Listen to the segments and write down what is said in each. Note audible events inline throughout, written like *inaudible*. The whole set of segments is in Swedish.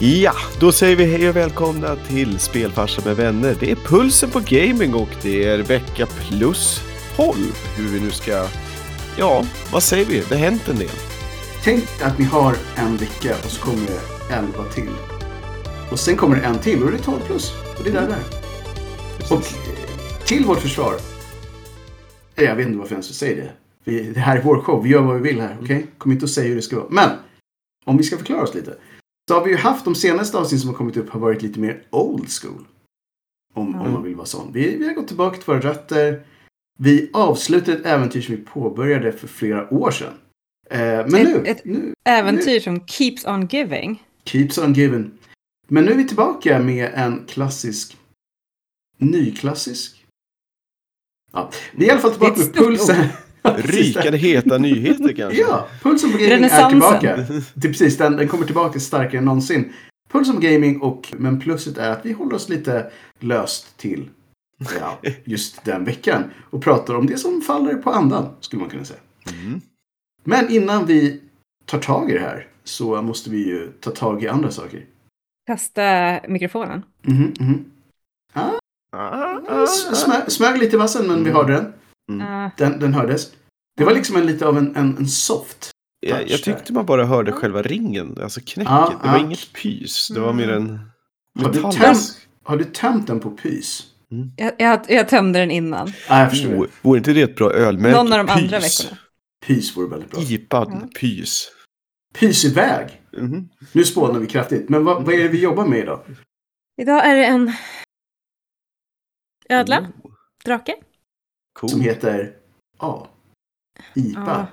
Ja, då säger vi hej och välkomna till Spelfarsa med vänner. Det är pulsen på gaming och det är vecka plus 12. Hur vi nu ska... Ja, vad säger vi? Det har hänt en del. Tänk att ni har en vecka och så kommer det 11 till. Och sen kommer det en till och det är 12 plus. Och det är där det är. Och till vårt försvar. Jag vet inte varför jag ens säger det. Vi, det här är vår show. Vi gör vad vi vill här. Okej? Kom inte och säg hur det ska vara. Men. Om vi ska förklara oss lite. Så har vi ju haft de senaste avsnitten som har kommit upp har varit lite mer old school. Om, om man vill vara sån. Vi, vi har gått tillbaka till våra rötter. Vi avslutade ett äventyr som vi påbörjade för flera år sedan. Eh, men Ett- nu, ett nu, Äventyr som keeps on giving. Keeps on giving. Men nu är vi tillbaka med en klassisk, nyklassisk. Ja, vi är i alla fall tillbaka med pulsen. *laughs* *laughs* Rykande heta nyheter kanske? Ja, pulsen på gaming är tillbaka. Det är precis, den, den kommer tillbaka starkare än någonsin. Pulsen på gaming och, men plusset är att vi håller oss lite löst till ja, *laughs* just den veckan. Och pratar om det som faller på andan, skulle man kunna säga. Mm. Men innan vi tar tag i det här så måste vi ju ta tag i andra saker. Kasta mikrofonen. Mhm, mhm. Ah, S- Smö, smög lite i vassen men vi hörde den. Mm. Ah, den. Den hördes. Det var liksom en, lite av en, en, en soft Jag, jag tyckte man bara hörde själva ringen, alltså knäcket. Ja, det var inget pys, det var mer en Har du, metallisk. har du tömt den på pys? jag, jag, jag tömde den innan. Ja, jag förstår. Oh, det. vore inte det ett bra ölmärke? Någon av de andra Pys. veckorna. Pys vore väldigt bra. Ipad Ja. pys. Pys iväg. Mhm. Nu spånar vi kraftigt. Men vad, vad är det vi jobbar med idag? Idag är det en ödla, Oh, drake. Cool. Som heter A. IPA. Ja.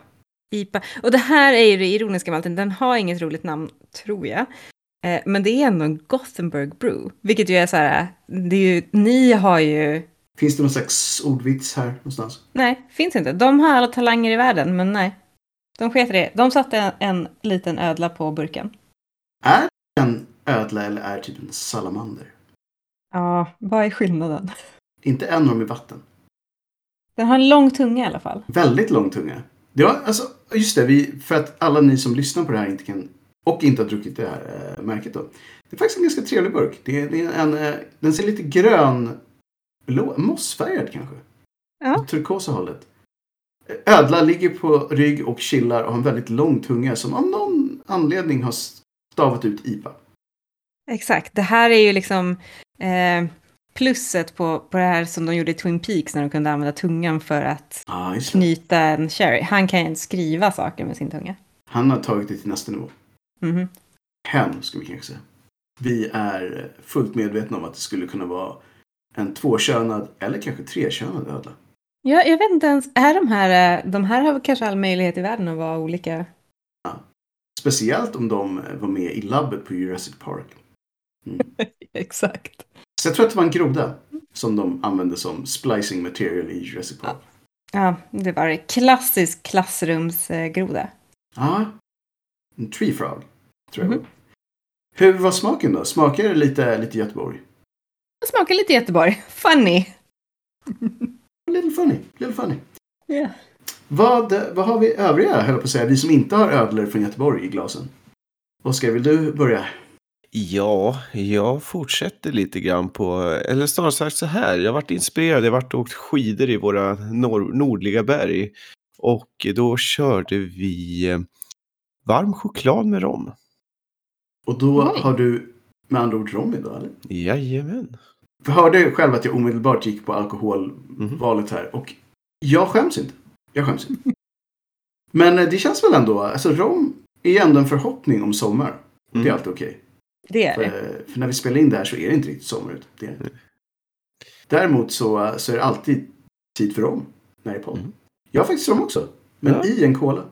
IPA. Och det här är ju det ironiska med allting. Den har inget roligt namn, tror jag. Eh, men det är ändå en Gothenburg Brew. Vilket ju är så här, det är ju, ni har ju, Finns det någon slags ordvits här någonstans? nej, finns inte. De har alla talanger i världen, men nej. De sket det. De satte en, en liten ödla på burken. Är det en ödla eller är det typ en salamander? Ja, vad är skillnaden? Inte en av dem i vatten. Den har en lång tunga i alla fall. Väldigt lång tunga. Det var, alltså, just det, vi, för att alla ni som lyssnar på det här inte kan och inte har druckit det här äh, märket då. Det är faktiskt en ganska trevlig burk. Det är, det är en, äh, den ser lite grön, blå, mossfärgad kanske. Ja. Turkosa hållet. Ödla ligger på rygg och chillar och har en väldigt lång tunga som av någon anledning har stavat ut IPA. Exakt. Det här är ju liksom eh, plusset på, på det här som de gjorde i Twin Peaks när de kunde använda tungan för att Ja, ah, knyta en sherry. Han kan ju skriva saker med sin tunga. Han har tagit det till nästa nivå. Mhm. Hen, ska vi kanske säga. Vi är fullt medvetna om att det skulle kunna vara en tvåkönad eller kanske trekönad ödla. Ja, jag vet inte ens, är de här, eh, de här har kanske all möjlighet i världen att vara olika? Speciellt om de var med i labbet på Jurassic Park. *laughs* Exakt. Så jag tror att det var en groda som de använde som splicing material i Jurassic Park. Ja, det var det. Klassisk klassrumsgroda. Ja, en tree frog. Tror jag. Var. Hur var smaken då? Smakar det lite, lite Göteborg? Det smakar lite Göteborg. Funny. *laughs* Little funny, little funny. Ja. Vad, vad har vi övriga, höll på att säga, vi som inte har ödlor från Göteborg i glasen? Oskar, vill du börja? Ja, jag fortsätter lite grann på, eller snarare sagt så här, jag har varit inspirerad, jag har varit och åkt skidor i våra nor- nordliga berg. Och då körde vi eh, varm choklad med rom. Och då Oj. har du med andra ord rom idag, eller? Jajamän. Jag hörde själv att jag omedelbart gick på alkoholvalet här och jag skäms inte. Jag skäms inte. Men eh, det känns väl ändå, alltså rom är ändå en förhoppning om sommar. Och Det är Mm. alltid okej. Det är För, det. för när vi spelar in det här så är det inte riktigt sommar ut. Det är det. Däremot så, så är det alltid tid för rom när det är podd. Mm. Jag har faktiskt rom också. Men Ja. i en cola.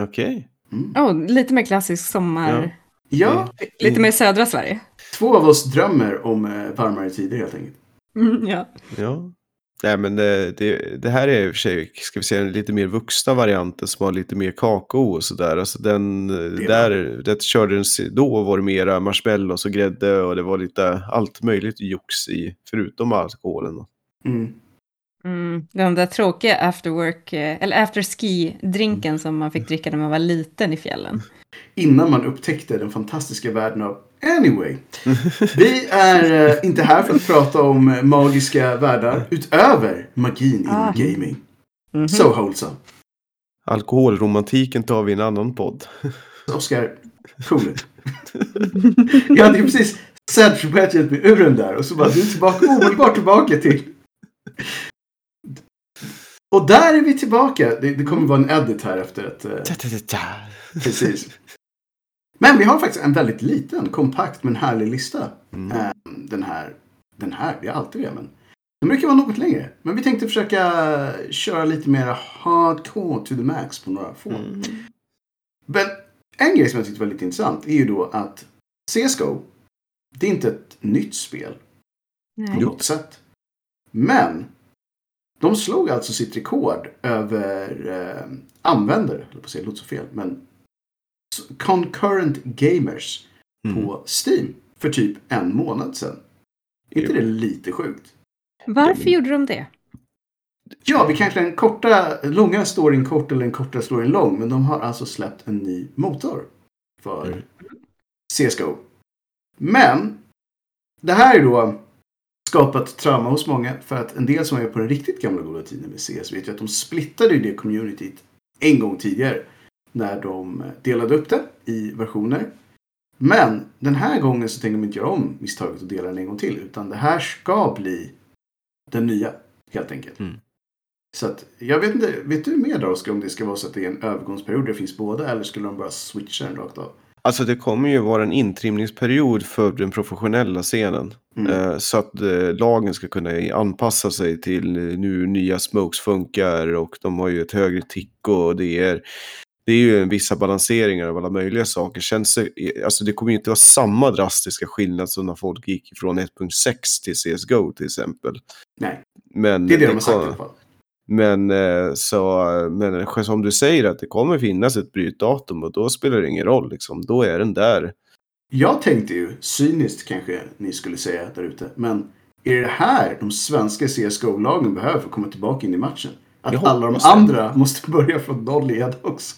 Okej. Mm. Oh, lite mer klassisk sommar. Ja, Lite mer södra Sverige. två av oss drömmer om eh, varmare tider helt enkelt. Mm, ja. Ja. Nej men det, det, det här är i och för sig, ska vi säga, en lite mer vuxna varianten som har lite mer kakao och sådär. Alltså den, är där, det körde den, då var det mera marshmallows och grädde och det var lite allt möjligt jox i, förutom alkoholen. Mm. Mm, den där tråkiga after work, eh, eller after ski-drinken som man fick dricka när man var liten i fjällen. Innan man upptäckte den fantastiska världen av Anyway. Vi är eh, inte här för att prata om eh, magiska världar utöver magin inom Ah. gaming. Mhm. So wholesome. Alkoholromantiken tar vi i en annan podd. *laughs* Oskar, cool. *laughs* Jag hade ju precis mig ur den där och så bara du är tillbaka, omedelbart tillbaka till. Och där är vi tillbaka. Det, det kommer vara en edit här efter ett... eh. Precis. Men vi har faktiskt en väldigt liten, kompakt men härlig lista. Mm. Eh, Den här, den här, vi har alltid det men. Den brukar vara något längre. Men vi tänkte försöka köra lite mer hardcore to the max på några få. Mm. Men en grej som jag tyckte var lite intressant är ju då att CSGO, det är inte ett nytt spel på Nej. något sätt. Men de slog alltså sitt rekord över eh, användare, eller på att säga, det låter så fel, men concurrent gamers Mm. på Steam för typ en månad sedan. Är inte det lite sjukt? Varför gjorde de det? Ja, vi kanske en korta, långa storyn kort eller en korta storyn lång, men de har alltså släppt en ny motor för Mm. CSGO. Men det här är då skapat trauma hos många för att en del som är på den riktigt gamla goda tiden med CS vet ju att de splittade ju det communityt en gång tidigare när de delade upp det i versioner. Men den här gången så tänker de inte göra om misstaget och dela den en gång till utan det här ska bli den nya helt enkelt. Mm. Så att, jag vet inte, vet du mer Oskar om det ska vara så att det är en övergångsperiod där det finns båda eller skulle de bara switcha den rakt av? Alltså det kommer ju vara en intrimningsperiod för den professionella scenen. Mm. Eh, Så att eh, lagen ska kunna anpassa sig till eh, nu nya smokes funkar och de har ju ett högre tick och det är, det är ju en vissa balanseringar av alla möjliga saker. Känns det, alltså det kommer ju inte vara samma drastiska skillnad som när folk gick från 1.6 till CSGO till exempel. Nej, Men det är det de har sagt i alla fall. Men, eh, så, men som du säger att det kommer finnas ett brytdatum och då spelar det ingen roll. Liksom. Då är den där. Jag tänkte ju, cyniskt kanske ni skulle säga där ute, men är det här de svenska CSGO-lagen behöver för att komma tillbaka in i matchen? Att alla de andra måste börja från noll igen också.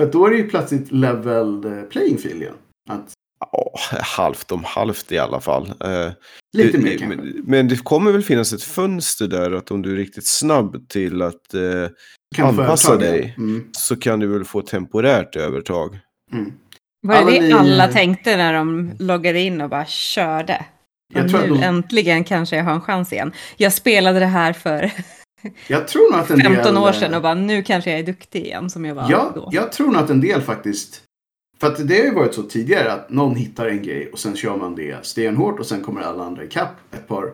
För då är det ju plötsligt leveled eh, playing field igen. Att, Ja, halvt om halvt i alla fall. Eh, lite mer kanske. men, men det kommer väl finnas ett fönster där att om du är riktigt snabb till att eh, anpassa dig. Mm, så kan du väl få temporärt övertag. mm. Var det Alla det ni- alla tänkte när de loggade in och bara körde? Jag nu de- äntligen kanske jag har en chans igen. Jag spelade det här för Jag tror nog att en 15 del... år eh, sedan och bara nu kanske jag är duktig igen som jag var Ja, då. jag tror nog att en del faktiskt... För att det har ju varit så tidigare att någon hittar en grej och sen kör man det stenhårt och sen kommer alla andra ikapp ett par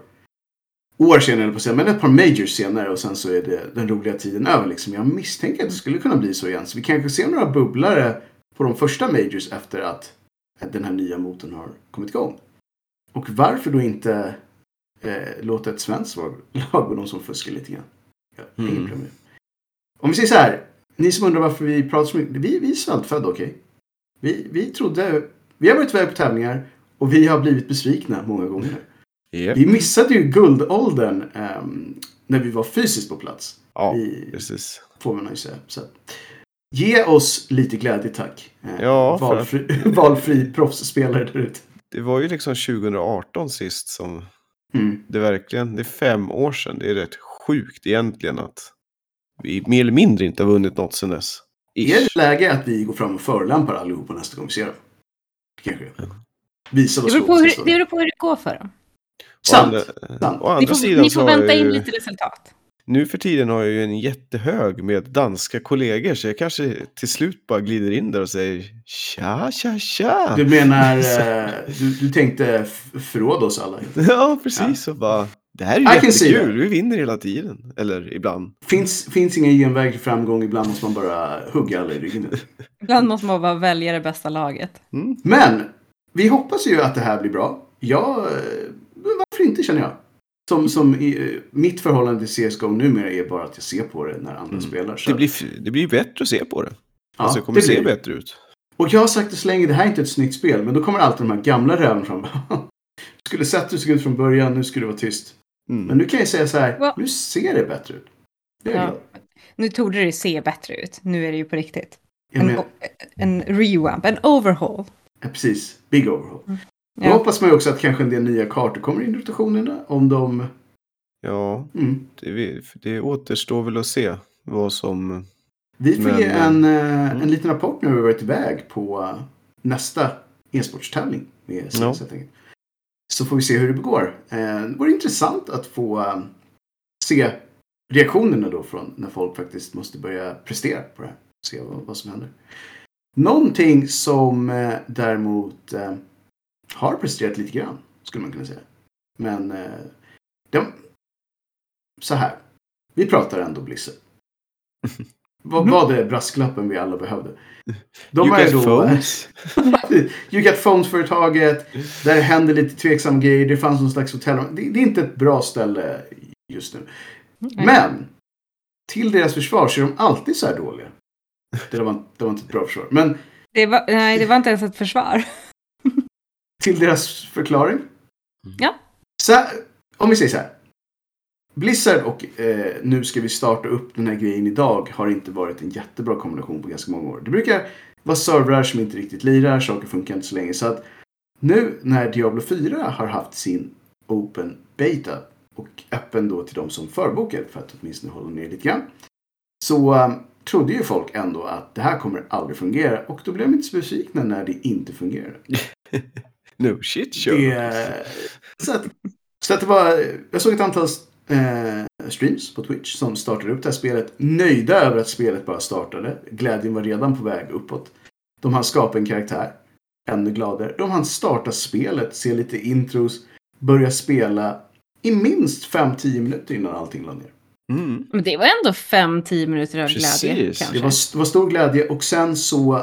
år senare, på säga, men ett par majors senare och sen så är det den roliga tiden över. Liksom. Jag misstänker att det skulle kunna bli så igen. Så vi kanske ser några bubblare på de första majors efter att den här nya motorn har kommit igång. Och varför då inte eh, låta ett svenskt lag vara de som fuskar lite grann? Ja, Mm. problem. Om vi säger så här. Ni som undrar varför vi pratar så mycket. Vi, vi är svältfödda, okej? Vi, vi trodde... Vi har varit iväg på tävlingar och vi har blivit besvikna många gånger. *laughs* Yep. Vi missade ju guldåldern ehm, när vi var fysiskt på plats. Ja, Vi, precis. får man ju säga. Så. Ge oss lite glädje tack. Eh, Ja, för valfri, *laughs* valfri proffsspelare där ute. Det var ju liksom 2018 sist som Mm. det verkligen, det är fem år sedan. Det är rätt sjukt egentligen att vi mer eller mindre inte har vunnit något sedan dess. Är det läge att vi går fram och förolämpar allihopa nästa gång vi ser dem? Kanske. Visa Det vad beror, på hur, det beror på hur det går för dem. Å Sant. andra, Sant. å andra får, sidan ni får vänta in ju, lite resultat. nu för tiden har jag ju en jättehög med danska kollegor så jag kanske till slut bara glider in där och säger tja, tja, tja. Du menar, *laughs* eh, du, du tänkte förråda oss alla? *laughs* Ja, precis. Och bara, det här är ju jättekul, vi vinner hela tiden. Eller ibland. Finns, finns ingen genväg till framgång, ibland måste man bara hugga alla i ryggen. *laughs* Ibland måste man bara välja det bästa laget. Mm. Men, vi hoppas ju att det här blir bra. Jag, eh, varför inte känner jag. Som, som i, eh, mitt förhållande till CSGO numera är bara att jag ser på det när andra Mm. spelar. Så Det blir, det blir bättre att se på det. ja, alltså, det kommer det se blir. bättre ut. Och jag har sagt det så länge, det här är inte ett snyggt spel. Men då kommer alltid de här gamla räven fram. *laughs* Du skulle sett hur det såg ut från början, nu skulle det vara tyst. Mm. Men nu kan jag säga så här, Va? nu ser det bättre ut. Det Ja. Nu tog det se bättre ut. Nu är det ju på riktigt. Jag En, menar, en rewamp, en overhaul. Ja, precis. Big overhaul. Då Ja. hoppas man ju också att kanske en del nya kartor kommer in i rotationerna. Om de... Ja, Mm. det, vi- det återstår väl att se vad som... Vi får Men, ge en, eh, mm. en liten rapport när vi varit iväg på nästa e-sportstävling med CS Ja. helt enkelt. Så får vi se hur det går. Eh, det vore intressant att få eh, se reaktionerna då från när folk faktiskt måste börja prestera på det här. Se vad, vad som händer. Någonting som eh, däremot har presterat lite grann, skulle man kunna säga. Men de, så här. Vi pratar ändå Blizzard. *laughs* Vad var det brasklappen vi alla behövde? De you get då... phones. *laughs* You Get Phones-företaget. Där händer lite tveksamma grejer. Det fanns någon slags hotell. Det, det är inte ett bra ställe just nu. Nej. Men till deras försvar så är de alltid så här dåliga. Det var, det var inte ett bra försvar. Men Det var, nej, det var inte ens ett försvar. till deras förklaring. Ja. Så om vi säger så här. Blizzard och eh, nu ska vi starta upp den här grejen idag har inte varit en jättebra kombination på ganska många år. Det brukar vara servrar som inte riktigt lirar, saker funkar inte så länge. Så att nu när Diablo 4 har haft sin Open Beta och öppen då till de som förbokar för att åtminstone hålla ner lite grann. Så eh, trodde ju folk ändå att det här kommer aldrig fungera och då blev de inte så besvikna när det inte fungerade. *laughs* No shit show. Det, så, att, så att det var, jag såg ett antal eh, streams på Twitch som startade upp det här spelet. Nöjda över att spelet bara startade. Glädjen var redan på väg uppåt. De hann skapa en karaktär. Ännu gladare. De hann starta spelet, se lite intros, börja spela i minst 5-10 minuter innan allting la ner. Mm. Men det var ändå fem, tio minuter av glädje. Precis. Kanske. Det var, var stor glädje och sen så...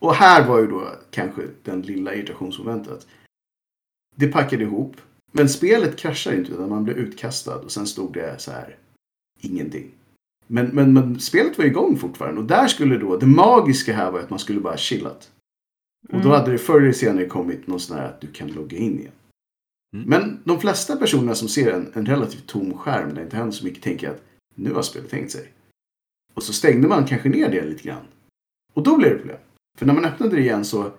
Och här var ju då kanske den lilla irritationsmomentet. Det packade ihop. Men spelet kraschade inte utan man blev utkastad och sen stod det så här. Ingenting. Men, men, men spelet var igång fortfarande och där skulle då, det magiska här var att man skulle bara chillat. Och då Mm. hade det förr eller senare kommit någon sån här att du kan logga in igen. Mm. Men de flesta personerna som ser en, en relativt tom skärm där det inte händer så mycket tänker att nu har spelet tänkt sig. Och så stängde man kanske ner det lite grann. Och då blev det problem. För när man öppnade det igen så,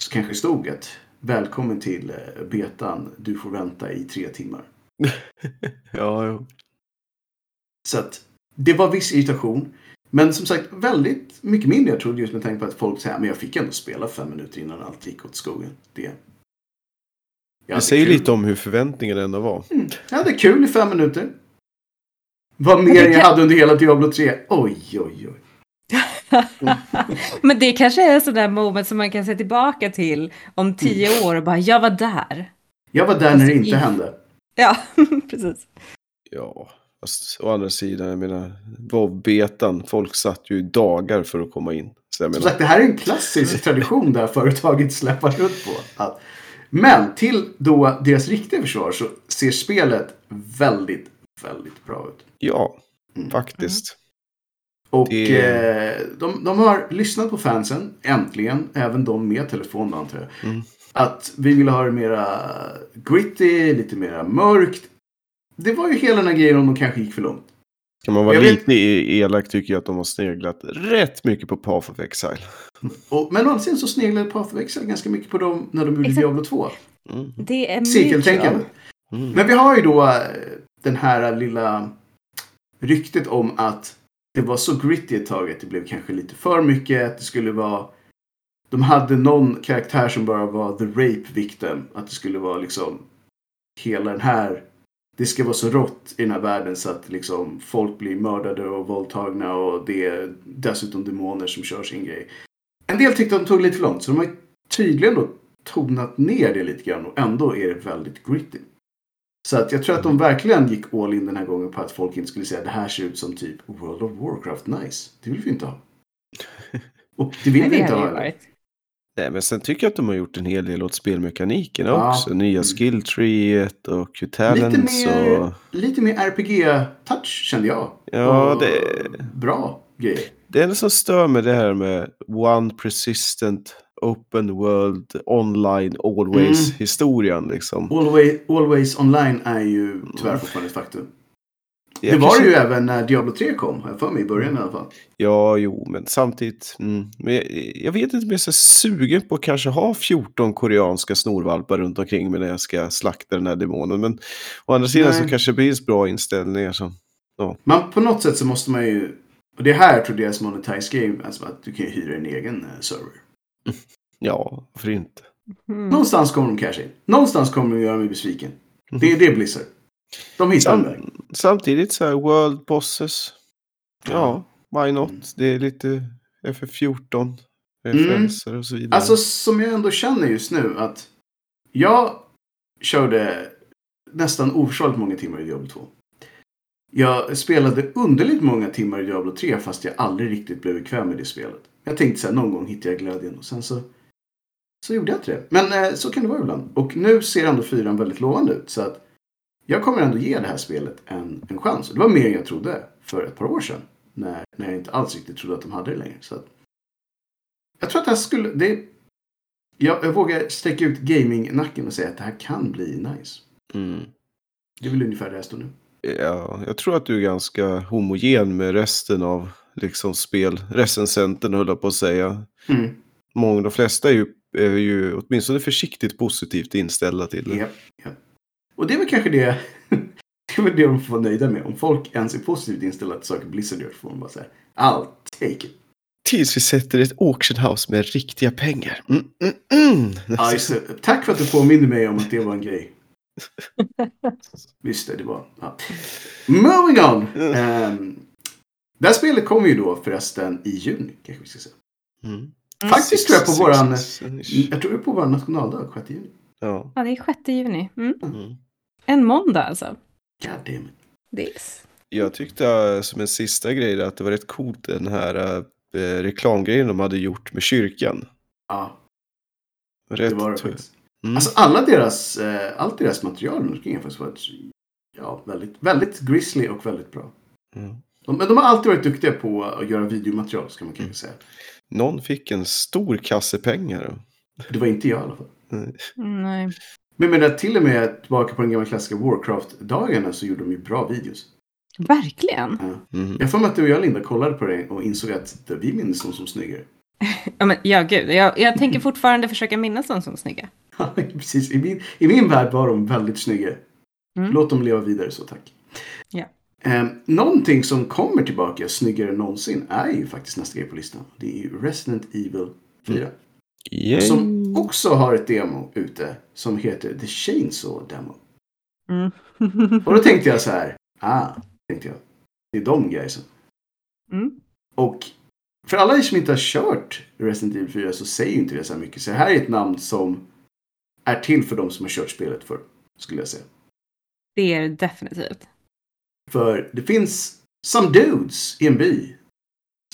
så kanske stod att välkommen till eh, betan, du får vänta i tre timmar. *laughs* Ja, ja. Så att det var viss irritation. Men som sagt, väldigt mycket mindre jag trodde just med tanke på att folk säger men jag fick ändå spela fem minuter innan allt gick åt skogen. Det, Det säger kul. lite om hur förväntningarna ändå var. Mm. Jag hade kul i fem minuter. Vad mer jag hade under hela Diablo 3. Oj, oj, oj. Men det kanske är sådär moment som man kan se tillbaka till om tio år och bara, jag var där. Jag var där när det inte i- hände. Ja, *laughs* precis. Ja, fast å andra sidan, jag menar, WoW-betan, folk satt ju i dagar för att komma in. Så jag Som menar, sagt, det här är en klassisk tradition där företaget släpar runt på. Att, men till då deras riktiga försvar så ser spelet väldigt, väldigt bra ut. ja, Mm. faktiskt. Och Det- eh, de, de har lyssnat på fansen, äntligen, även de med telefon antar jag. Mm. Att vi ville ha det mera gritty, lite mera mörkt. Det var ju hela den här grejen om de kanske gick för långt. Kan man vara Jag vet- lite e- elak tycker jag att de har sneglat rätt mycket på Path of Exile. *laughs* Och, men å andra sidan så sneglade Path of Exile ganska mycket på dem när de gjorde Exakt. Diablo 2. Mm. Det är Cirkeltänkande. mutual. Mm. Men vi har ju då eh, den här lilla ryktet om att det var så gritty ett tag att det blev kanske lite för mycket. Att det skulle vara... De hade någon karaktär som bara var the rape victim. Att det skulle vara liksom hela den här... Det ska vara så rått i den här världen så att liksom folk blir mördade och våldtagna och det är dessutom demoner som kör sin grej. En del tyckte att de tog lite för långt så de har tydligen då tonat ner det lite grann och ändå är det väldigt gritty. Så att jag tror att de verkligen gick all in den här gången på att folk inte skulle säga det här ser ut som typ World of Warcraft, nice. Det vill vi inte ha. *laughs* Och det vill Nej, vi inte ha varit. Nej, men sen tycker jag att de har gjort en hel del åt spelmekanikerna Ja. också. Nya Mm. skilltreet och Q-talents Lite mer, och... lite mer RPG-touch kände jag. Ja, Och det- Bra grejer. Det enda som stör med det här med One Persistent Open World Online Always Mm. historien liksom. Always, always online är ju tyvärr fortfarande ett faktum. Jag det var kanske- det ju även när Diablo 3 kom, har jag för mig, i början i alla fall. Ja, jo, men samtidigt. Mm, men jag, jag vet inte om jag är så sugen på att kanske ha 14 koreanska snorvalpar runt omkring mig när jag ska slakta den här demonen. Men å andra sidan Nej. så kanske det blir bra inställningar. Som, Man, på något sätt så måste man ju, och det här tror deras monetize game, alltså att du kan ju hyra en egen eh, server. Ja, varför inte? Mm. Någonstans kommer de casha in. Någonstans kommer de göra mig besviken. Det är det Blizzard. De hittar en väg. Sam, samtidigt så här, World Bosses. Ja, why not? Mm. Det är lite FF14 referenser och så vidare. Alltså som jag ändå känner just nu att jag körde nästan oförsvarligt många timmar i Diablo 2. Jag spelade underligt många timmar i Diablo 3 fast jag aldrig riktigt blev bekväm med det spelet. Jag tänkte så här, någon gång hittar jag glädjen och sen så, så gjorde jag inte det. Men eh, så kan det vara ibland. Och nu ser ändå fyran väldigt lovande ut. Så att jag kommer ändå ge det här spelet en, en chans. Det var mer än jag trodde för ett par år sedan. När, när jag inte alls riktigt trodde att de hade det längre. Så att, jag tror att det här skulle... Det, jag, jag vågar sträcka ut gaming-nacken och säga att det här kan bli nice. mm. Det är väl ungefär det jag står nu. Ja, jag tror att du är ganska homogen med resten av liksom spel. Recensenten höll jag på att säga. Mm. Många, de flesta är ju, är ju åtminstone försiktigt positivt inställda till det. Japp, japp. Och det är väl kanske det... *laughs* det är väl det de får vara nöjda med. Om folk ens är positivt inställda till saker Blizzard gör får de bara säga I'll take it. Tills vi sätter ett auction house med riktiga pengar. Mm, mm, mm. Ja. Tack för att du påminner mig om att det var en grej. *laughs* Visst det, det var. Ja. Moving on! Um, det här spelet kommer ju då förresten i juni, kanske vi ska säga. Mm. Faktiskt tror jag på våran... Jag tror det är på vår nationaldag, 6 juni. Ja. Ja, det är 6 juni. Mm. Mm. En måndag alltså. God damn it. This. Jag tyckte äh, som en sista grej att det var rätt coolt den här äh, reklamgrejen de hade gjort med kyrkan. Ja, Rätt det var det faktiskt. Mm. Alltså alla deras, eh, allt deras material runt omkring har faktiskt varit ja, väldigt, väldigt grisly och väldigt bra. Mm. De, men de har alltid varit duktiga på att göra videomaterial, ska man kanske säga. Någon fick en stor kasse pengar. Det var inte jag i alla fall. Mm, nej. Men med det, till och med tillbaka på den gamla klassiska Warcraft-dagarna så gjorde de ju bra videos. Verkligen. Ja. Mm. Jag får mig att du och jag, Linda, kollade på det och insåg att vi minns dem som snyggare. *laughs* Ja, men, ja gud. Jag, jag tänker fortfarande försöka minnas dem som snygga. *laughs* Ja, Precis, i min, i min värld var de väldigt snygga. Mm. Låt dem leva vidare så, tack. Ja. Eh, någonting som kommer tillbaka snyggare än någonsin är ju faktiskt nästa grej på listan. Det är ju Resident Evil 4. Yay. Som också har ett demo ute som heter The Chainsaw Demo. Mm. Och då tänkte jag så här. Ah, tänkte jag. Det är de guysen. Mm. Och för alla er som inte har kört Resident Evil 4 så säger ju inte det så här mycket. Så det här är ett namn som är till för de som har kört spelet för skulle jag säga. Det är det definitivt. För det finns some dudes i en by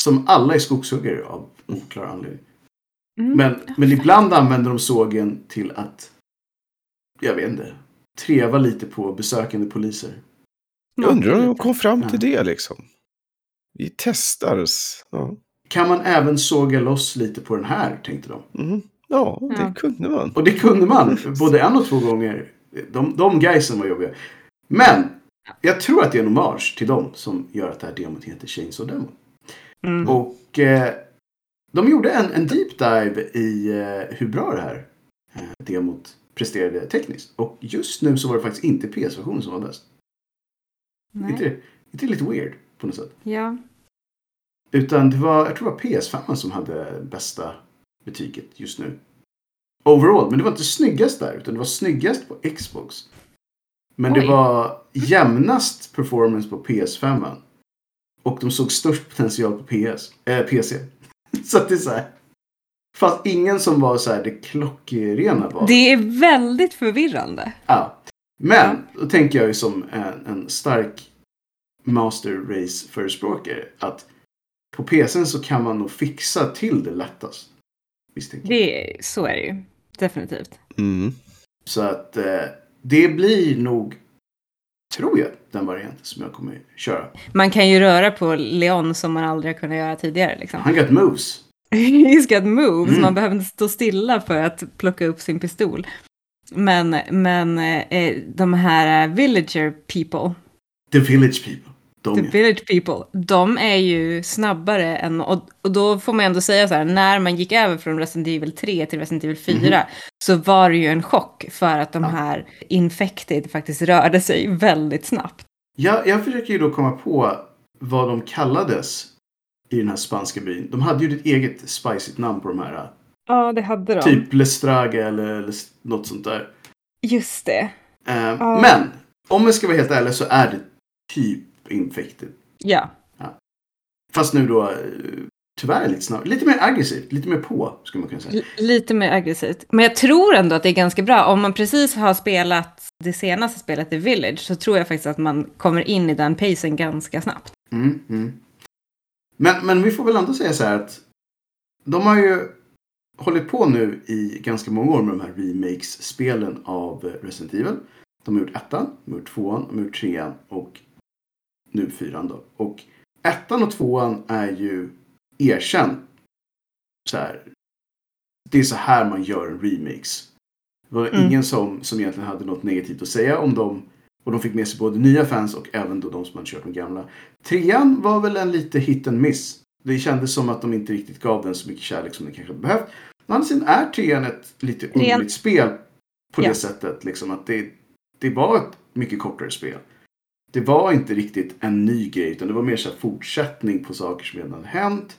som alla är skogshuggare av oklar anledning. Mm. Men, men ibland använder de sågen till att, jag vet inte, treva lite på besökande poliser. Jag undrar om de kom fram Ja. till det liksom. Vi testar. Ja, Kan man även såga loss lite på den här, tänkte de. mm. ja det Ja. kunde man. Och det kunde man, *laughs* både en och två gånger. De, de guysen var jobbiga. Men, jag tror att det är en hommage till dem som gör att det här demot heter Chainsaw Demo. Mm. Och eh, de gjorde en, en deep dive i eh, hur bra det här eh, demot presterade tekniskt. Och just nu så var det faktiskt inte PS-versionen som var bäst. Inte, Nej. inte det lite weird på något sätt? Ja. Utan det var, jag tror det var PS5 som hade bästa betyget just nu. Overall, men det var inte snyggast där, utan det var snyggast på Xbox. Men det Oj. var jämnast performance på PS5. Och de såg störst potential på PS, äh, PC. *laughs* så att det är så här. Fast ingen som var så här det klockrena var. Det är väldigt förvirrande. Ja. Men då tänker jag ju som en, en stark master race förespråkare att på PCn så kan man nog fixa till det lättast. Jag. Det, är- så är det ju. Definitivt. Mm. Så att eh, det blir nog, tror jag, den varianten som jag kommer köra. Man kan ju röra på Leon som man aldrig har kunnat göra tidigare. Liksom. Han got moves. *laughs* He's got moves, Mm. man behöver inte stå stilla för att plocka upp sin pistol. Men, men eh, de här eh, villager people, The village people. De, The Village People, de är ju snabbare än, och, och då får man ändå säga så här, när man gick över från Resident Evil 3 till Resident Evil 4 så var det ju en chock för att de Ja. här Infected faktiskt rörde sig väldigt snabbt. jag, jag försöker ju då komma på vad de kallades i den här spanska byn. De hade ju ett eget spicigt namn på de här. Ja, det hade de. Typ Lestrage eller, något sånt där. Just det. Eh, Ja. Men om jag ska vara helt ärlig så är det typ infected. Ja. Fast nu då eh, tyvärr lite snabbare. Lite mer aggressivt. Lite mer på skulle man kunna säga. L- lite mer aggressivt. Men jag tror ändå att det är ganska bra. Om man precis har spelat det senaste spelet, The Village, så tror jag faktiskt att man kommer in i den pacen ganska snabbt. Mm, mm. Men, men vi får väl ändå säga så här att de har ju hållit på nu i ganska många år med de här remakes-spelen av eh, Resident Evil. De har gjort ettan, de har gjort tvåan, de har gjort trean och nu fyran då. Och ettan och tvåan är ju erkänd så här. Det är så här man gör en remakes. Det var Mm. ingen som, som egentligen hade något negativt att säga om dem. Och de fick med sig både nya fans och även då de som hade kört de gamla. Trean var väl en lite hit and miss. Det kändes som att de inte riktigt gav den så mycket kärlek som den kanske hade behövt. Å andra sidan är trean ett lite underligt spel på Ja. det sättet. Liksom att det, det var ett mycket kortare spel. Det var inte riktigt en ny grej utan det var mer så fortsättning på saker som redan hänt.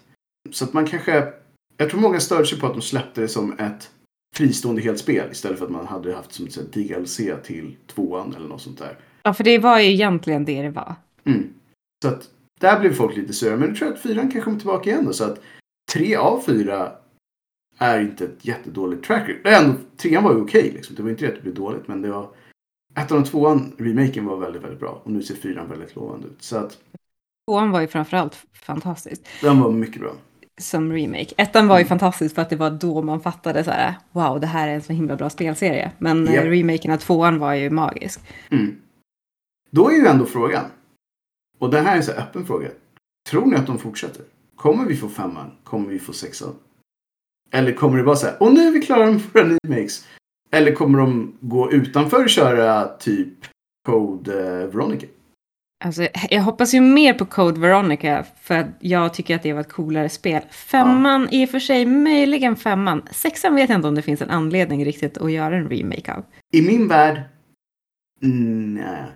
Så att man kanske... Jag tror många störde sig på att de släppte det som ett fristående helt spel istället för att man hade haft som ett DLC till tvåan eller något sånt där. Ja, för det var ju egentligen det det var. Mm. Så att där blev folk lite sura. Men jag tror att fyran kanske kommer tillbaka igen då. Så att tre av fyra är inte ett jättedåligt track record. Nej, ändå, Trean var ju okej liksom. Det var inte det att det blev dåligt. Men det var... Ettan och tvåan, remaken var väldigt, väldigt bra. Och nu ser fyran väldigt lovande ut. Så att Tvåan var ju framförallt fantastiskt den var mycket bra. som remake. Ettan var ju Mm. fantastisk för att det var då man fattade så här, wow, det här är en så himla bra spelserie. Men Japp. eh, remaken av tvåan var ju magisk. Mm. Då är ju ändå frågan. Och det här är en så här öppen fråga. Tror ni att de fortsätter? Kommer vi få femman? Kommer vi få sexan? Eller kommer det bara så här, och nu är vi klara med våra remakes? Eller kommer de gå utanför och köra typ Code eh, Veronica? Alltså, jag hoppas ju mer på Code Veronica för att jag tycker att det var ett coolare spel. Femman, i och för sig, möjligen femman. Sexan vet jag inte om det finns en anledning riktigt att göra en remake av. I min värld, nej.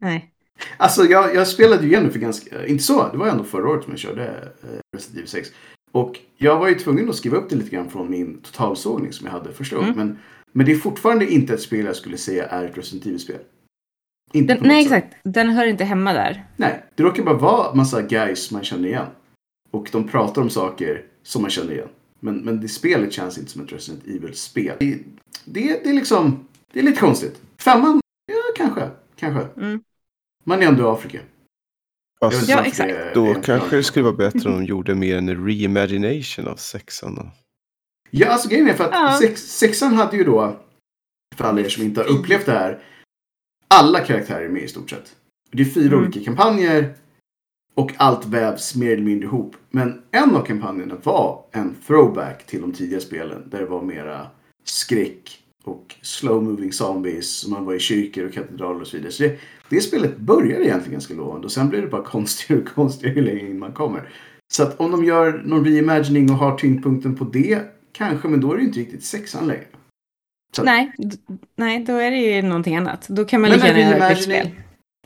Nej. Alltså jag, jag spelade ju igenom för ganska, inte så, det var ändå förra året som jag körde eh, Resident Evil 6. Och jag var ju tvungen att skriva upp det lite grann från min totalsågning som jag hade första gången. Mm. Men, men det är fortfarande inte ett spel jag skulle säga är ett Resident Evil-spel. Inte Den, nej, sätt. exakt. Den hör inte hemma där. Nej, det råkar bara vara massa guys man känner igen. Och de pratar om saker som man känner igen. Men, men det spelet känns inte som ett Resident Evil-spel. Det, det, det är liksom, det är lite konstigt. Femman, ja kanske, kanske. Mm. Man är ändå i Afrika. Fast Ja, exakt. då kanske det skulle vara bättre om de gjorde mer en reimagination av sexan. Ja, alltså grejen är för att Ja. sex, sexan hade ju då, för alla er som inte har upplevt det här, alla karaktärer är med i stort sett. Det är fyra Mm. olika kampanjer och allt vävs mer eller mindre ihop. Men en av kampanjerna var en throwback till de tidiga spelen där det var mera skräck och slow moving zombies man var i kyrkor och katedraler och så vidare. Så det, det spelet började egentligen ganska lovande och sen blir det bara *laughs* konstigare och konstigare ju längre in man kommer. Så att om de gör någon reimagining och har tyngdpunkten på det, kanske, men då är det inte riktigt sexan längre. Så- Nej, nej, då är det ju någonting annat. Då kan man lika gärna göra ett spel.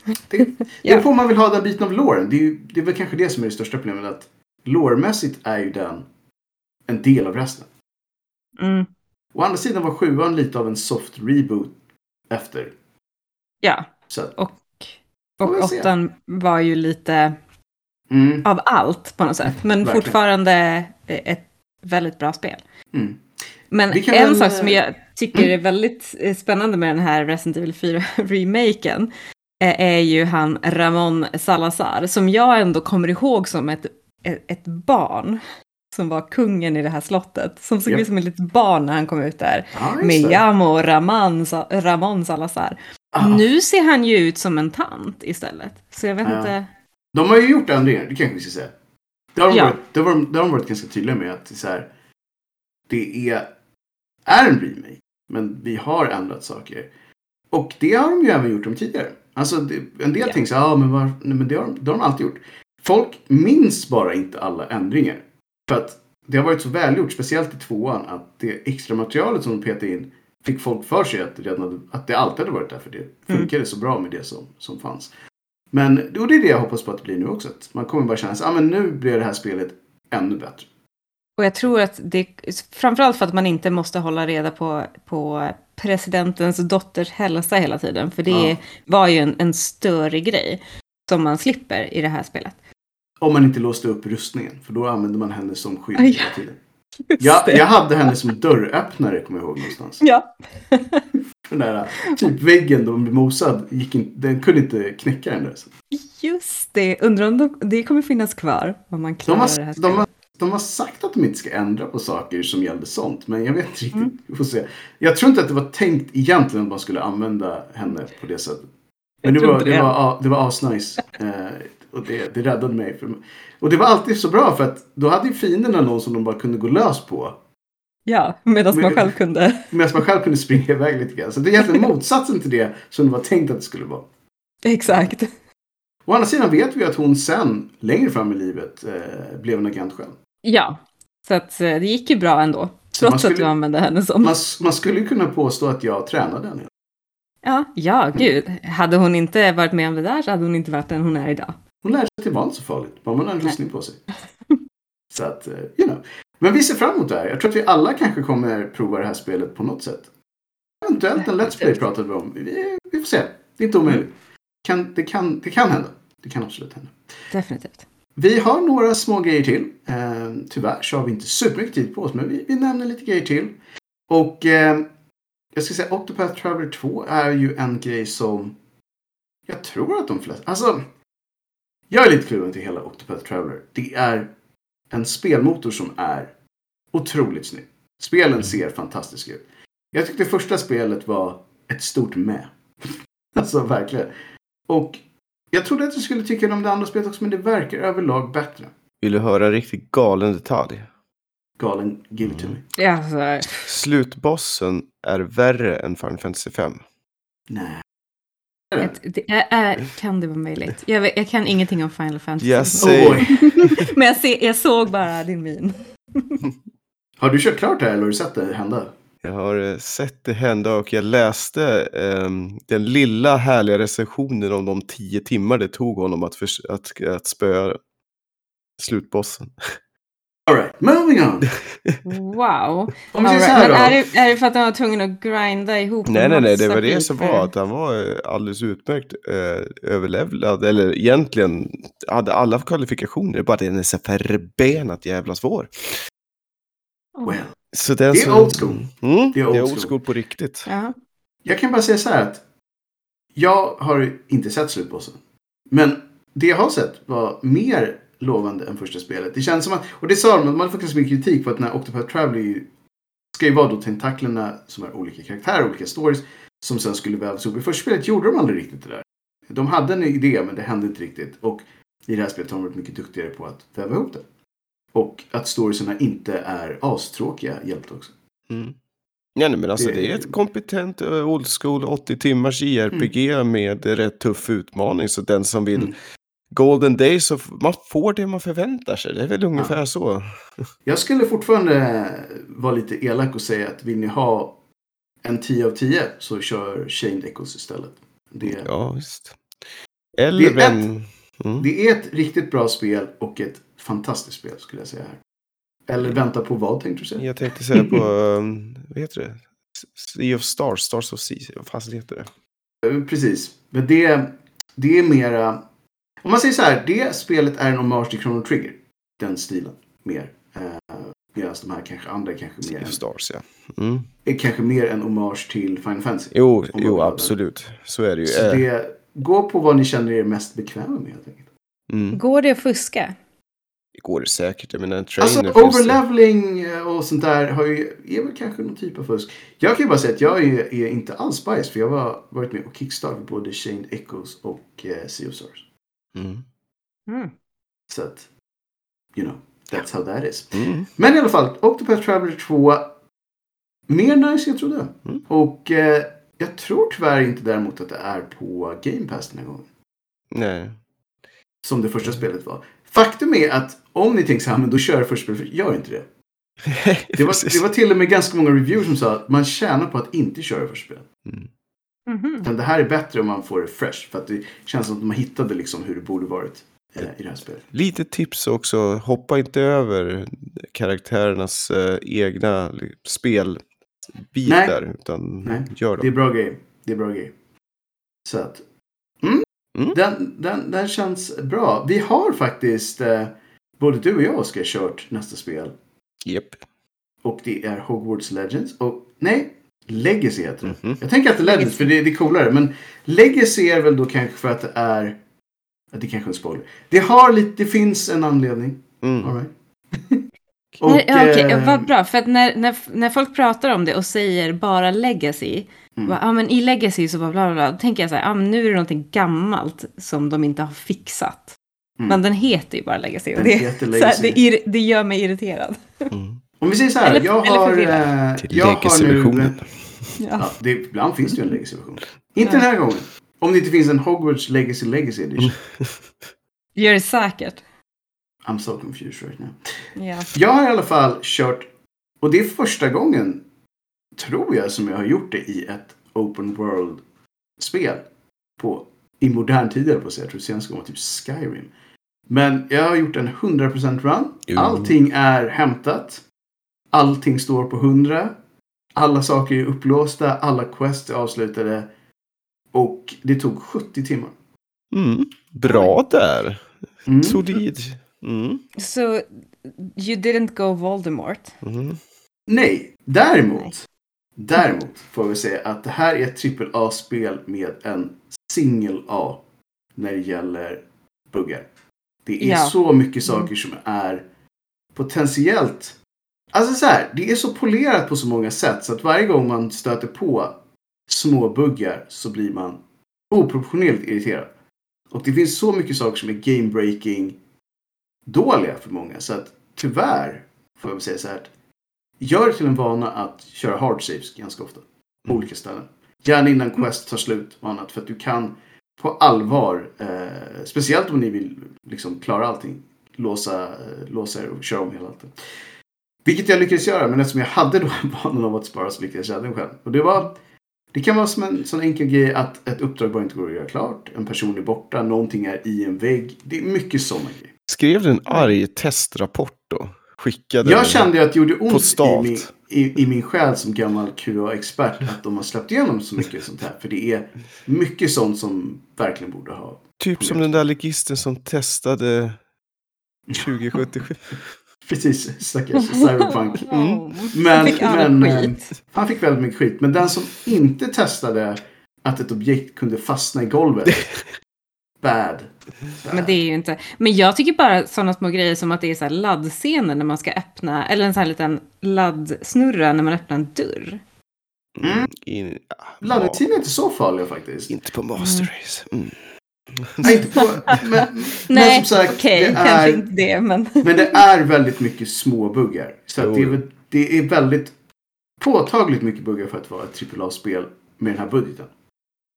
*laughs* det, Ja. får man väl ha den biten av loren. Det är, det är väl kanske det som är det största problemet. Att loremässigt är ju den en del av resten. Mm. Å andra sidan var sjuan lite av en soft reboot efter. Ja, Så och, och se. åttan var ju lite mm, av allt på något sätt. Men Verkligen. fortfarande ett väldigt bra spel. Mm. Men en väl, sak som eh, jag tycker är väldigt eh, spännande med den här Resident Evil 4-remaken eh, är ju han Ramon Salazar, som jag ändå kommer ihåg som ett, ett, barn som var kungen i det här slottet, som såg Japp. ut som ett litet barn när han kom ut där. Just Med. Jamo Ramon, Ramon Salazar. Ah, Nu ser han ju ut som en tant istället. Så jag vet Ja. inte. De har ju gjort ändringar, det kanske vi ska säga. Det har de, Ja. varit, det har de, det har de varit ganska tydliga med att så här, det är, är en remake, men vi har ändrat saker. Och det har de ju även gjort om tidigare. Alltså det, en del Ja. tänker så ja men, var, nej, men det, har de, det har de alltid gjort. Folk minns bara inte alla ändringar. För att det har varit så välgjort, speciellt i tvåan, att det extra materialet som de petade in fick folk för sig att redan hade, att det alltid hade varit där. För det funkade så bra med det som, som fanns. Men och det är det jag hoppas på att det blir nu också. Att man kommer bara känna att ah, men nu blir det här spelet ännu bättre. Och jag tror att det, framförallt för att man inte måste hålla reda på, på presidentens dotters hälsa hela tiden. För det Ja. var ju en, en större grej som man slipper i det här spelet. Om man inte låste upp rustningen. För då använde man henne som skydd hela tiden. Jag, jag hade henne som dörröppnare, kommer jag ihåg någonstans. Ja. *laughs* Den där typ väggen de blev mosad, gick in, den kunde inte knäcka den där. Just det, undrar om de, det kommer finnas kvar. Om man De klarar har, det här de, spelet. har, de har sagt att de inte ska ändra på saker som gällde sånt. Men jag vet inte riktigt. Mm. Vi får se. Jag tror inte att det var tänkt egentligen att man skulle använda henne på det sättet. Men det var, det, det. var, ja, det var asnice. Eh, och det, det räddade mig. Och det var alltid så bra för att då hade ju fienderna någon som de bara kunde gå lös på. Ja, medan man själv kunde. Medan man själv kunde springa iväg lite grann. Så det är egentligen *laughs* motsatsen till det som det var tänkt att det skulle vara. Exakt. Å andra sidan vet vi att hon sen, längre fram i livet, eh, blev en agent själv. Ja, så att eh, det gick ju bra ändå. Trots att skulle- du använde henne som... Man, man skulle kunna påstå att jag tränade henne. Ja, ja, gud. Hade hon inte varit med om det där så hade hon inte varit den hon är idag. Hon lärde sig att det var inte så farligt. Bara man har en rustning på sig. Så att, eh, you know. Men vi ser fram emot det här. Jag tror att vi alla kanske kommer prova det här spelet på något sätt. Eventuellt en Let's Play pratade vi om. Vi, vi får se. Det är inte omöjligt. Kan, det, kan, det kan hända. Det kan absolut hända. Definitivt. Vi har några små grejer till. Eh, tyvärr så har vi inte supermycket tid på oss, men vi, vi nämner lite grejer till. Och eh, jag ska säga Octopath Traveler 2 är ju en grej som jag tror att de flesta... Alltså, jag är lite kluven till hela Octopath Traveler. Det är en spelmotor som är otroligt snygg. Spelen ser fantastiska ut. Jag tyckte första spelet var ett stort med. *laughs* alltså verkligen. Och jag trodde att jag skulle tycka om det andra spelet också, men det verkar överlag bättre. Vill du höra en riktigt galen detalj? Galen, give it to me. Ja, alltså, Slutbossen är värre än Final Fantasy 5. Nej. det är, är, kan det vara möjligt? Jag, vet, jag kan ingenting om Final Fantasy. Jag Oh boy. Men jag, se, jag såg bara din min. Har du kört klart det här eller har du sett det hända? Jag har eh, sett det hända och jag läste ehm, den lilla härliga recensionen om de tio timmar det tog honom att, förs- att, att spöa slutbossen. *laughs* Alright, moving on. Wow. Om All right. här Men då. är det, är det för att han var tvungen att grinda ihop Nej, nej, nej, det var det som var att han var eh, alldeles utmärkt eh, överlevlad. Eller egentligen hade alla kvalifikationer, bara den är så förbenat jävla svår. Oh. Well, Så den Det är som- old school. Mm, Det är det är old old school. på riktigt. Ja. jag kan bara säga så här att jag har inte sett slutbossen. Men det jag har sett var mer lovande än första spelet. Det känns som att, och det sa de, man fått ganska mycket kritik på att den här Octopath Traveler är ska ju vara då tentaklerna som är olika karaktärer, olika stories, som sen skulle vävas ihop. I första spelet gjorde de aldrig riktigt det där. De hade en idé, men det hände inte riktigt. Och i det här spelet har de varit mycket duktigare på att väva ihop det. Och att storiesarna inte är astråkiga hjälpte också. Mm. Ja, nej, men alltså Det- det är ett kompetent eh, old school 80 timmars JRPG med eh, rätt tuff utmaning. Så den som vill Mm. Golden Days, så man får det man förväntar sig. Det är väl ungefär så. Jag skulle fortfarande vara lite elak och säga att vill ni ha en 10 av 10 så kör Chained Echoes istället. Det, Ja, visst. Eller Det är vem... Mm. det är ett riktigt bra spel och ett fantastiskt spel skulle jag säga här. Eller vänta på vad tänkte du säga? Jag tänkte säga på, um, vad heter det? Sea of Stars, Stars of Sea, vad fan heter det? Eh, Precis. Men det, det är mera... Om man säger så här, det spelet är en hommage till Chrono Trigger. Den stilen. Mer. Eh, Medan de här kanske andra kanske mer, Sea of Stars, ja. Mm. är kanske mer en hommage till Final Fantasy. Jo, jo, absolut. Så är det ju. Så Eh, det, gå på vad ni känner er mest bekväma med helt enkelt. Mm. Går det att fuska? Det går det säkert. Jag menar, en Alltså trainer det. overleveling eh, och sånt där har ju, är väl kanske någon typ av fusk. Jag kan ju bara säga att jag är, är inte alls biased för jag har varit med och kickstartat både Chained Echoes och eh, Sea of Stars. Mm. Mm. Så att, you know, that's how that is. Mm. Men i alla fall, Octopath Traveler 2. Mer nice än jag trodde. Mm. Och eh, Jag tror tyvärr inte däremot att det är på Game Pass den här gången. Nej. Som det första spelet var. Faktum är att om ni tänker så här, men då kör jag första spelet. Gör inte det. *laughs* Det var, det var till och med ganska många reviews som sa att man tjänar på att inte köra första spelet. Mm. Mhm. Men det här är bättre om man får det fresh. För att det känns som att man hittade liksom hur det borde varit eh, i det här spelet. Lite tips också, hoppa inte över karaktärernas eh, egna spelbitar. Utan Nej, gör Det är dem. bra grej. Det är bra grej. Så att. Mm. Mm. Den, den, den känns bra. Vi har faktiskt. Eh, både du och jag Oskar kört nästa spel. Japp. Och det är Hogwarts Legends. Och nej. Legacy heter det. Mhm. Jag tänker att det är Legends för det, det är coolare. Men Legacy är väl då kanske för att det är. ja, Det är kanske är en spoiler. Det har lite. Det finns en anledning. Mm. All right. Nej, *laughs* ja, okej, eh, vad bra. För att när, när, när folk pratar om det och säger bara legacy. Mm. Ja, ah, men i legacy så bara bla bla bla. Då tänker jag så här, ah, men nu är det någonting gammalt som de inte har fixat. Mm. Men den heter ju bara legacy. Och det, så här, Legacy. det, ir, det gör mig irriterad. Mm. Om vi säger så här. Eller- jag eller har. eh, Till jag har nu. Ja. Ja, det, ibland finns det ju en Legacy-version. Inte Ja. den här gången. Om det inte finns en Hogwarts Legacy Legacy Edition. Gör det säkert. I'm so confused right now. Ja. Jag har i alla fall kört, och det är första gången, tror jag, som jag har gjort det i ett open world-spel. På, I modern tid, jag på att säga. Jag tror senast gången var typ Skyrim. Men jag har gjort en 100% run. Jo. Allting är hämtat. Allting står på 100. Alla saker är upplåsta. Alla quests är avslutade. Och det tog 70 timmar. Mm. Bra där. Mm. Solid. Mm. Så you didn't go Voldemort. Mm. Nej, däremot. Däremot får vi säga att det här är ett AAA-spel med en singel A när det gäller buggar. Det är Ja. så mycket saker som är potentiellt... Alltså så här, det är så polerat på så många sätt så att varje gång man stöter på små buggar så blir man oproportionerligt irriterad. Och det finns så mycket saker som är game-breaking dåliga för många. Så att tyvärr får jag säga så här. Gör till en vana att köra hard saves ganska ofta. På Mm. olika ställen. Gärna innan quest tar slut och annat. För att du kan på allvar, eh, speciellt om ni vill liksom klara allting, låsa, eh, låsa er och köra om hela allt. Vilket jag lyckades göra, men eftersom jag hade då *laughs* vanan av att spara så lyckades jag den själv. Och det var det kan vara som en sån enkel grej att ett uppdrag bara inte går att göra klart. En person är borta, någonting är i en vägg. Det är mycket sådana grejer. Skrev du en arg testrapport då? Skickade Jag kände ju att det gjorde ont i min, i, i min själ som gammal QA-expert att de har släppt igenom så mycket sånt här. För det är mycket sånt som verkligen borde ha. Typ som den där legisten som testade 2077. *laughs* Precis, stackars Cyberpunk. *laughs* Mm. Men, Fick all men eh, skit. han fick väldigt mycket skit. Men den som inte testade att ett objekt kunde fastna i golvet. *laughs* Bad. Men det är ju inte. Men jag tycker bara sådana små grejer som att det är så här laddscener när man ska öppna, eller en sån här liten laddsnurra när man öppnar en dörr. Mm. In, ah, Laddningstiden är inte så farliga faktiskt. Inte på Master Race. Mm. Nej, inte på, men, *laughs* men Nej, som sagt, okej, det kanske är, inte det, men... men det är väldigt mycket små buggar. Så att det, är, det är väldigt påtagligt mycket buggar för att vara ett AAA-spel med den här budgeten.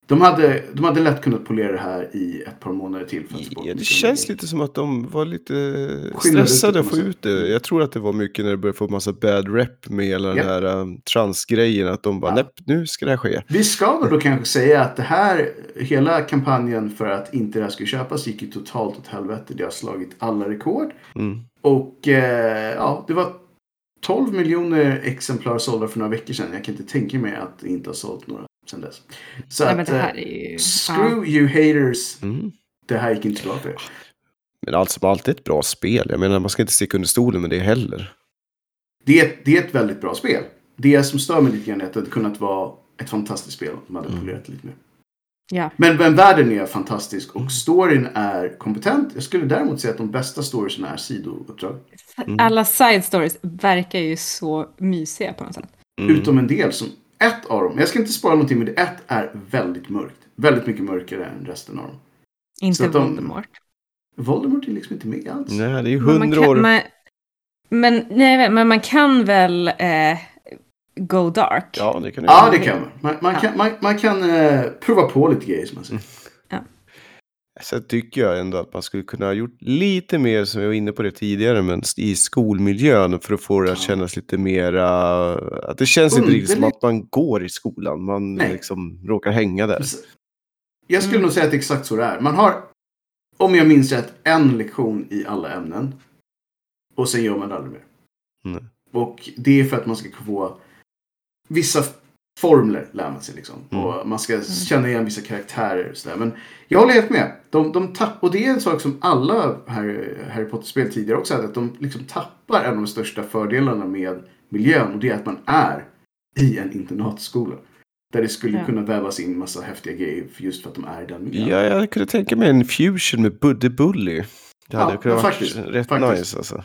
De hade, de hade lätt kunnat polera det här i ett par månader till. För att Ja, det känns lite som att de var lite stressade att få ut det. Jag tror att det var mycket när det började få massa bad rep med hela Ja. den här um, transgrejen. Att de bara, Ja. nej, nu ska det här ske. Vi ska väl då kanske säga att det här, hela kampanjen för att inte det här skulle köpas gick ju totalt åt helvete. Det har slagit alla rekord. Mm. Och eh, ja, det var 12 miljoner exemplar sålda för några veckor sedan. Jag kan inte tänka mig att det inte har sålt några sedan dess. Så Nej, men att, det här eh, är ju... screw you haters. Mm. Det här gick inte bra för er. Men allt som allt är ett bra spel. Jag menar, man ska inte sticka under stolen med det heller. Det är, det är ett väldigt bra spel. Det som stör mig lite grann är att det hade kunnat vara ett fantastiskt spel om de hade Mm. polerat lite mer. Ja. Men, men världen är fantastisk och storyn är kompetent. Jag skulle däremot säga att de bästa storiesna är sidouppdrag. Mm. Alla side stories verkar ju så mysiga på något sätt. Mm. Utom en del som ett av dem, jag ska inte spara någonting men det ett är väldigt mörkt. Väldigt mycket mörkare än resten av dem. Inte de- Voldemort. Voldemort är liksom inte med alls. Nej, det är ju Men man hundra kan- år. Man, men, nej, men man kan väl... Eh, go dark. Ja, det kan Ja, det kan man. Man, man Ja. kan, man, man kan eh, prova på lite grejer som man säger. Sen tycker jag ändå att man skulle kunna ha gjort lite mer, som jag var inne på det tidigare, men i skolmiljön för att få det att kännas lite mera... Att det känns inte riktigt som Underligt. att man går i skolan. Man Nej. liksom råkar hänga där. Jag skulle Mm. nog säga att det är exakt så det är. Man har, om jag minns rätt, en lektion i alla ämnen. Och sen gör man det aldrig mer. Mm. Och det är för att man ska få vissa formler lär man sig liksom. Mm. Och man ska känna igen vissa karaktärer och sådär. Men jag håller helt med. De, de tapp, och det är en sak som alla Harry, Harry Potter-spel tidigare också hade. Att de liksom tappar en av de största fördelarna med miljön. Och det är att man är i en internatskola. Där det skulle Ja. kunna vävas in massa häftiga grejer för- just för att de är i den miljön. Ja, jag kunde tänka mig en fusion med Buddy Bully. Det hade Ja, kunnat vara faktiskt, rätt faktiskt. nice alltså.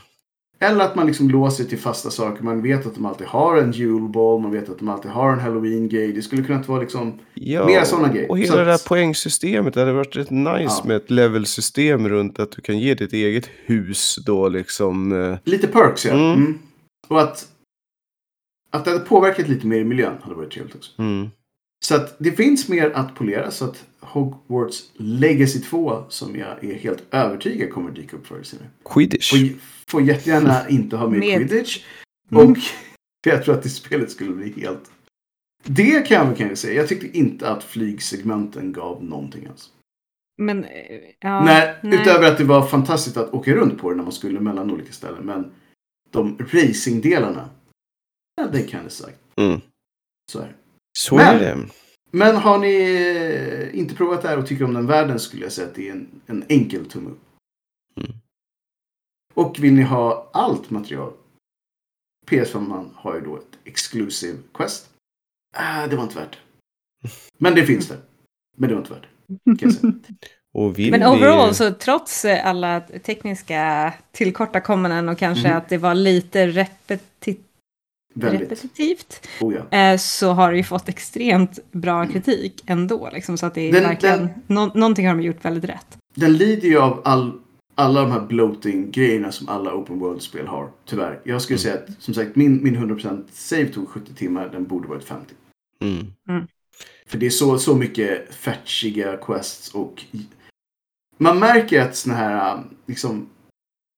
Eller att man liksom låser till fasta saker. Man vet att de alltid har en julball. Man vet att de alltid har en halloween-grej. Det skulle kunna vara liksom... Ja, Mer såna grejer. och hela Så det där att- poängsystemet. Det hade varit rätt nice Ja. med ett levelsystem runt att du kan ge ditt eget hus då liksom. eh, Lite perks ja. Mm. Mm. Och att... Att det hade påverkat lite mer i miljön hade varit trevligt också. Mm. Så att det finns mer att polera. Så att Hogwarts Legacy 2, som jag är helt övertygad kommer dyka upp förr eller senare. Quidditch. Får jättegärna *laughs* inte ha med, Med- Quidditch. Mm. Och *laughs* jag tror att det spelet skulle bli helt... Det kan jag väl kanske säga. Jag tyckte inte att flygsegmenten gav någonting alls. Men, eh, ja, nej, nej. utöver att det var fantastiskt att åka runt på det när man skulle mellan olika ställen. Men de racingdelarna, ja, det kan jag sagt. Mm. Så är det. Så Men- är det. Men har ni eh, inte provat det här och tycker om den världen skulle jag säga att det är en, en enkel tumme upp. Mm. Och vill ni ha allt material? PS5 har ju då ett exclusive quest. Ah, det var inte värt. Men det finns det. Men det var inte värt *laughs* Men overall, så trots eh, alla tekniska tillkortakommanden och kanske Mhm. att det var lite repeti Väldigt. repetitivt, Oh, ja. eh, så har det ju fått extremt bra kritik ändå. Liksom, så att det är Den- verkligen, den- nå- någonting har de gjort väldigt rätt. Den lider ju av all, alla de här bloating-grejerna som alla open world-spel har. Tyvärr. Jag skulle säga att som sagt min, min 100% save tog 70 timmar. Den borde varit 50. Mm. För det är så, så mycket fetchiga quests och man märker att såna här liksom,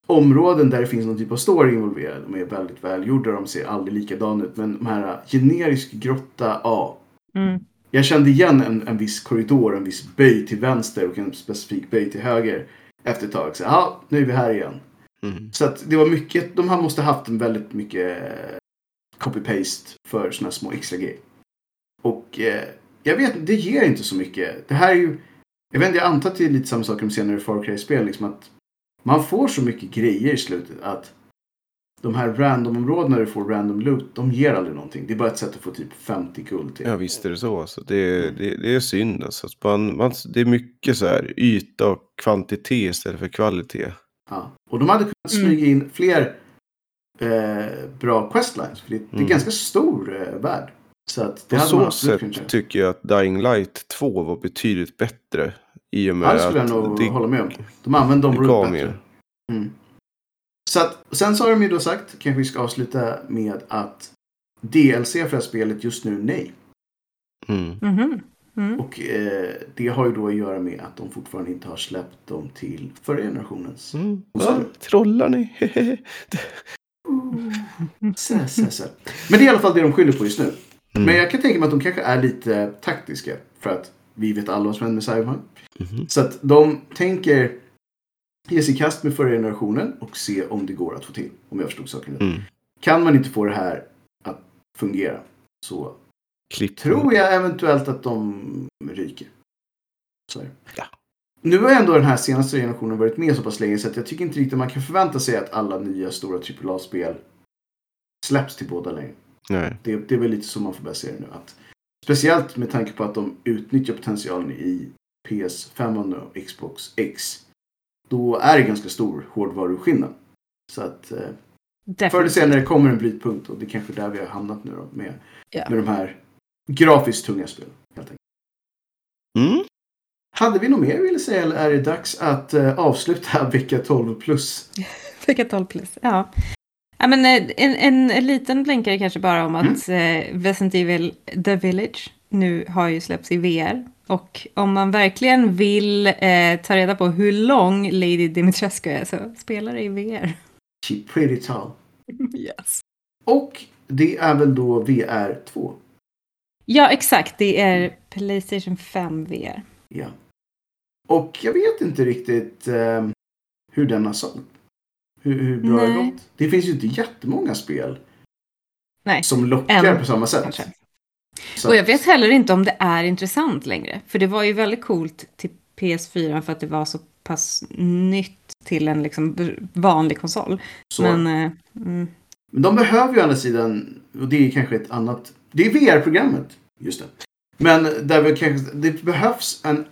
områden där det finns någon typ av story involverad, de är väldigt välgjorda, de ser aldrig likadana ut. Men de här generisk grotta A. Mm. Jag kände igen en, en viss korridor, en viss böj till vänster och en specifik böj till höger. Efter ett tag. Så, ja, nu är vi här igen. Mm. Så att det var mycket, de här måste haft en väldigt mycket eh, copy-paste för här små extra grejer. Och eh, jag vet det ger inte så mycket. Det här är ju, jag vet inte, jag antar att det är lite samma sak med senare Far Cry-spel. Liksom att man får så mycket grejer i slutet att de här random-områdena du får random loot, de ger aldrig någonting. Det är bara ett sätt att få typ 50 guld till. Ja visst är det så. Alltså. Det, det, det är synd alltså. Att Man, man, det är mycket så här yta och kvantitet istället för kvalitet. Ja. Och de hade kunnat Mm. smyga in fler eh, bra questlines. För det, det är Mm. ganska stor eh, värld. Så att det På så sätt tycker jag att Dying Light 2 var betydligt bättre. I och med Ja, det skulle jag att nog hålla med om. De använder dem det gav root mer. bättre. Mm. Så att, och sen så har de ju då sagt, kanske vi ska avsluta med att DLC för det här spelet just nu nej. Mm. Mhm. Mm. Och eh, det har ju då att göra med att de fortfarande inte har släppt dem till förra generationens. Mm. Va? så- Trollar ni? Så, så, så. Men det är i alla fall det de skyller på just nu. Mm. Men jag kan tänka mig att de kanske är lite taktiska. För att vi vet alla vad som händer med Cyberpunk. Mhm. Så att de tänker ge sig i kast med förra generationen och se om det går att få till. Om jag förstod saken rätt. Mm. Kan man inte få det här att fungera så Klipp. tror jag eventuellt att de ryker. Så. Ja. Nu har ändå den här senaste generationen varit med så pass länge så att jag tycker inte riktigt man kan förvänta sig att alla nya stora AAA-spel släpps till båda längre. Nej. Det, det är väl lite så man får börja se det nu. Att, speciellt med tanke på att de utnyttjar potentialen i PS5 och Xbox X. Då är det ganska stor hårdvaruskillnad. Så att eh, förr eller senare kommer en brytpunkt och det är kanske där vi har hamnat nu då med, Ja. med de här grafiskt tunga spelen. Helt enkelt. Mm. Hade vi något mer vi ville säga eller är det dags att eh, avsluta vecka 12 plus? *laughs* Vecka 12 plus. Ja. Ja, men eh, en, en, en liten blänkare kanske bara om att eh, Resident Evil The Village nu har ju släppts i VR. Och om man verkligen vill eh, ta reda på hur lång Lady Dimitrescu är så spelar det i VR. She's pretty tall. *laughs* yes. Och det är väl då VR 2? Ja, exakt. Det är Playstation 5 VR. Ja. Och jag vet inte riktigt eh, hur den har sålt. Hur, hur bra det Nej. gått. Det finns ju inte jättemånga spel Nej, som lockar En, på samma sätt. kanske. Så Och jag vet heller inte om det är intressant längre. För det var ju väldigt coolt till PS4 för att det var så pass nytt till en liksom vanlig konsol. så. Men eh, mm, Men de behöver ju å andra sidan, och det är kanske ett annat, det är VR-programmet. Just det. Men där vi kanske, det behövs en,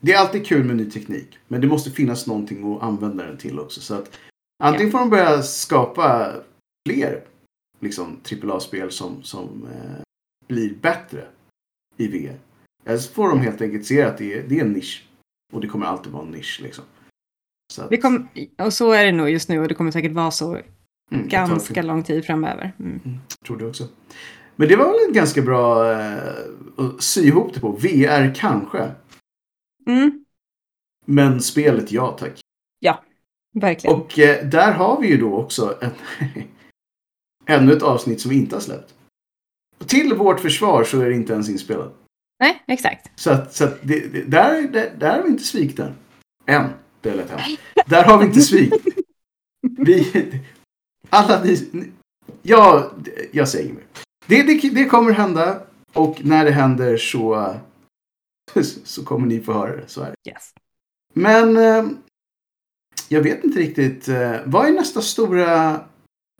det är alltid kul med ny teknik. Men det måste finnas någonting att använda den till också. Så att antingen får de börja skapa fler liksom AAA-spel som, som eh, blir bättre i VR. Eller så får de helt enkelt se att det är, det är en nisch. Och det kommer alltid vara en nisch liksom. Så att, kom, och så är det nog just nu och det kommer säkert vara så mm, ganska lång tid framöver. Mm. tror det också. Men det var väl en ganska bra eh, att sy ihop det på. VR kanske. Mm, Men spelet ja tack. verkligen. Och eh, där har vi ju då också en, *laughs* ännu ett avsnitt som vi inte har släppt. Till vårt försvar så är det inte ens inspelat. Nej, exakt. Så att, så att det, det, där, där, där har vi inte svikit än. Än. Det lät hemskt. Där har vi inte svikit. Vi, alla ni, ni- ja, jag säger mer. Det, det, det kommer hända och när det händer så, *laughs* så kommer ni få höra det. Så är det. Yes. Men eh, jag vet inte riktigt. Eh, vad är nästa stora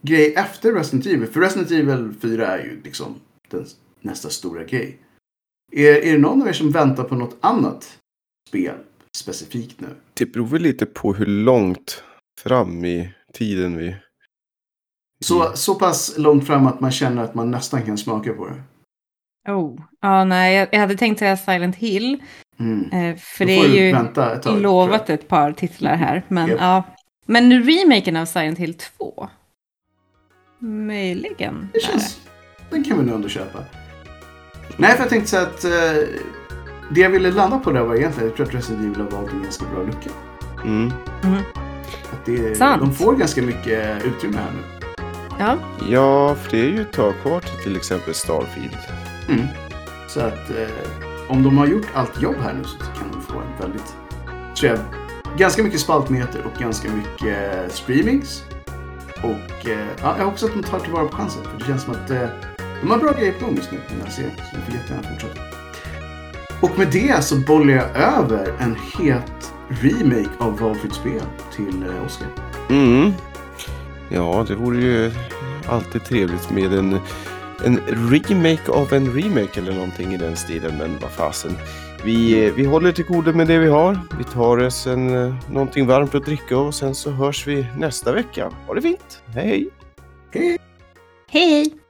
grej efter Resident Evil? För Resident Evil 4 är ju liksom den, nästa stora grej. Är, är det någon av er som väntar på något annat spel specifikt nu? Det beror väl lite på hur långt fram i tiden vi... Så, så pass långt fram att man känner att man nästan kan smaka på det. Oh. Ja, nej, jag, jag hade tänkt säga Silent Hill. Mm. Eh, för det är ju vänta ett tag, lovat ett par titlar här. Men Japp. ja. Men remaken av Silent Hill 2? Möjligen. Det känns... Den kan vi nog ändå köpa. Nej, för jag tänkte så att eh, det jag ville landa på där var egentligen jag tror att Resident Evil har valt en ganska bra lucka. Mm. Att det, Sant. de får ganska mycket utrymme här nu. Ja, Ja, för det är ju ett tag kvar till till exempel Starfield. Mm. Så att eh, om de har gjort allt jobb här nu så kan de få en väldigt, tror jag, ganska mycket spaltmeter och ganska mycket eh, streamings. Och eh, ja, jag hoppas att de tar tillvara på chansen. För det känns som att eh, de har bra grejer på gång just nu i den här serien. Så de får jättegärna fortsätta. Och med det så bollar jag över en het remake av valfritt spel till eh, Oscar. Mm. Ja, det vore ju alltid trevligt med en, en remake av en remake eller någonting i den stilen. Men vad fasen. Vi, eh, vi håller till godo med det vi har. Vi tar oss en, eh, någonting varmt att dricka och sen så hörs vi nästa vecka. Ha det fint. Hej hej! hej hej!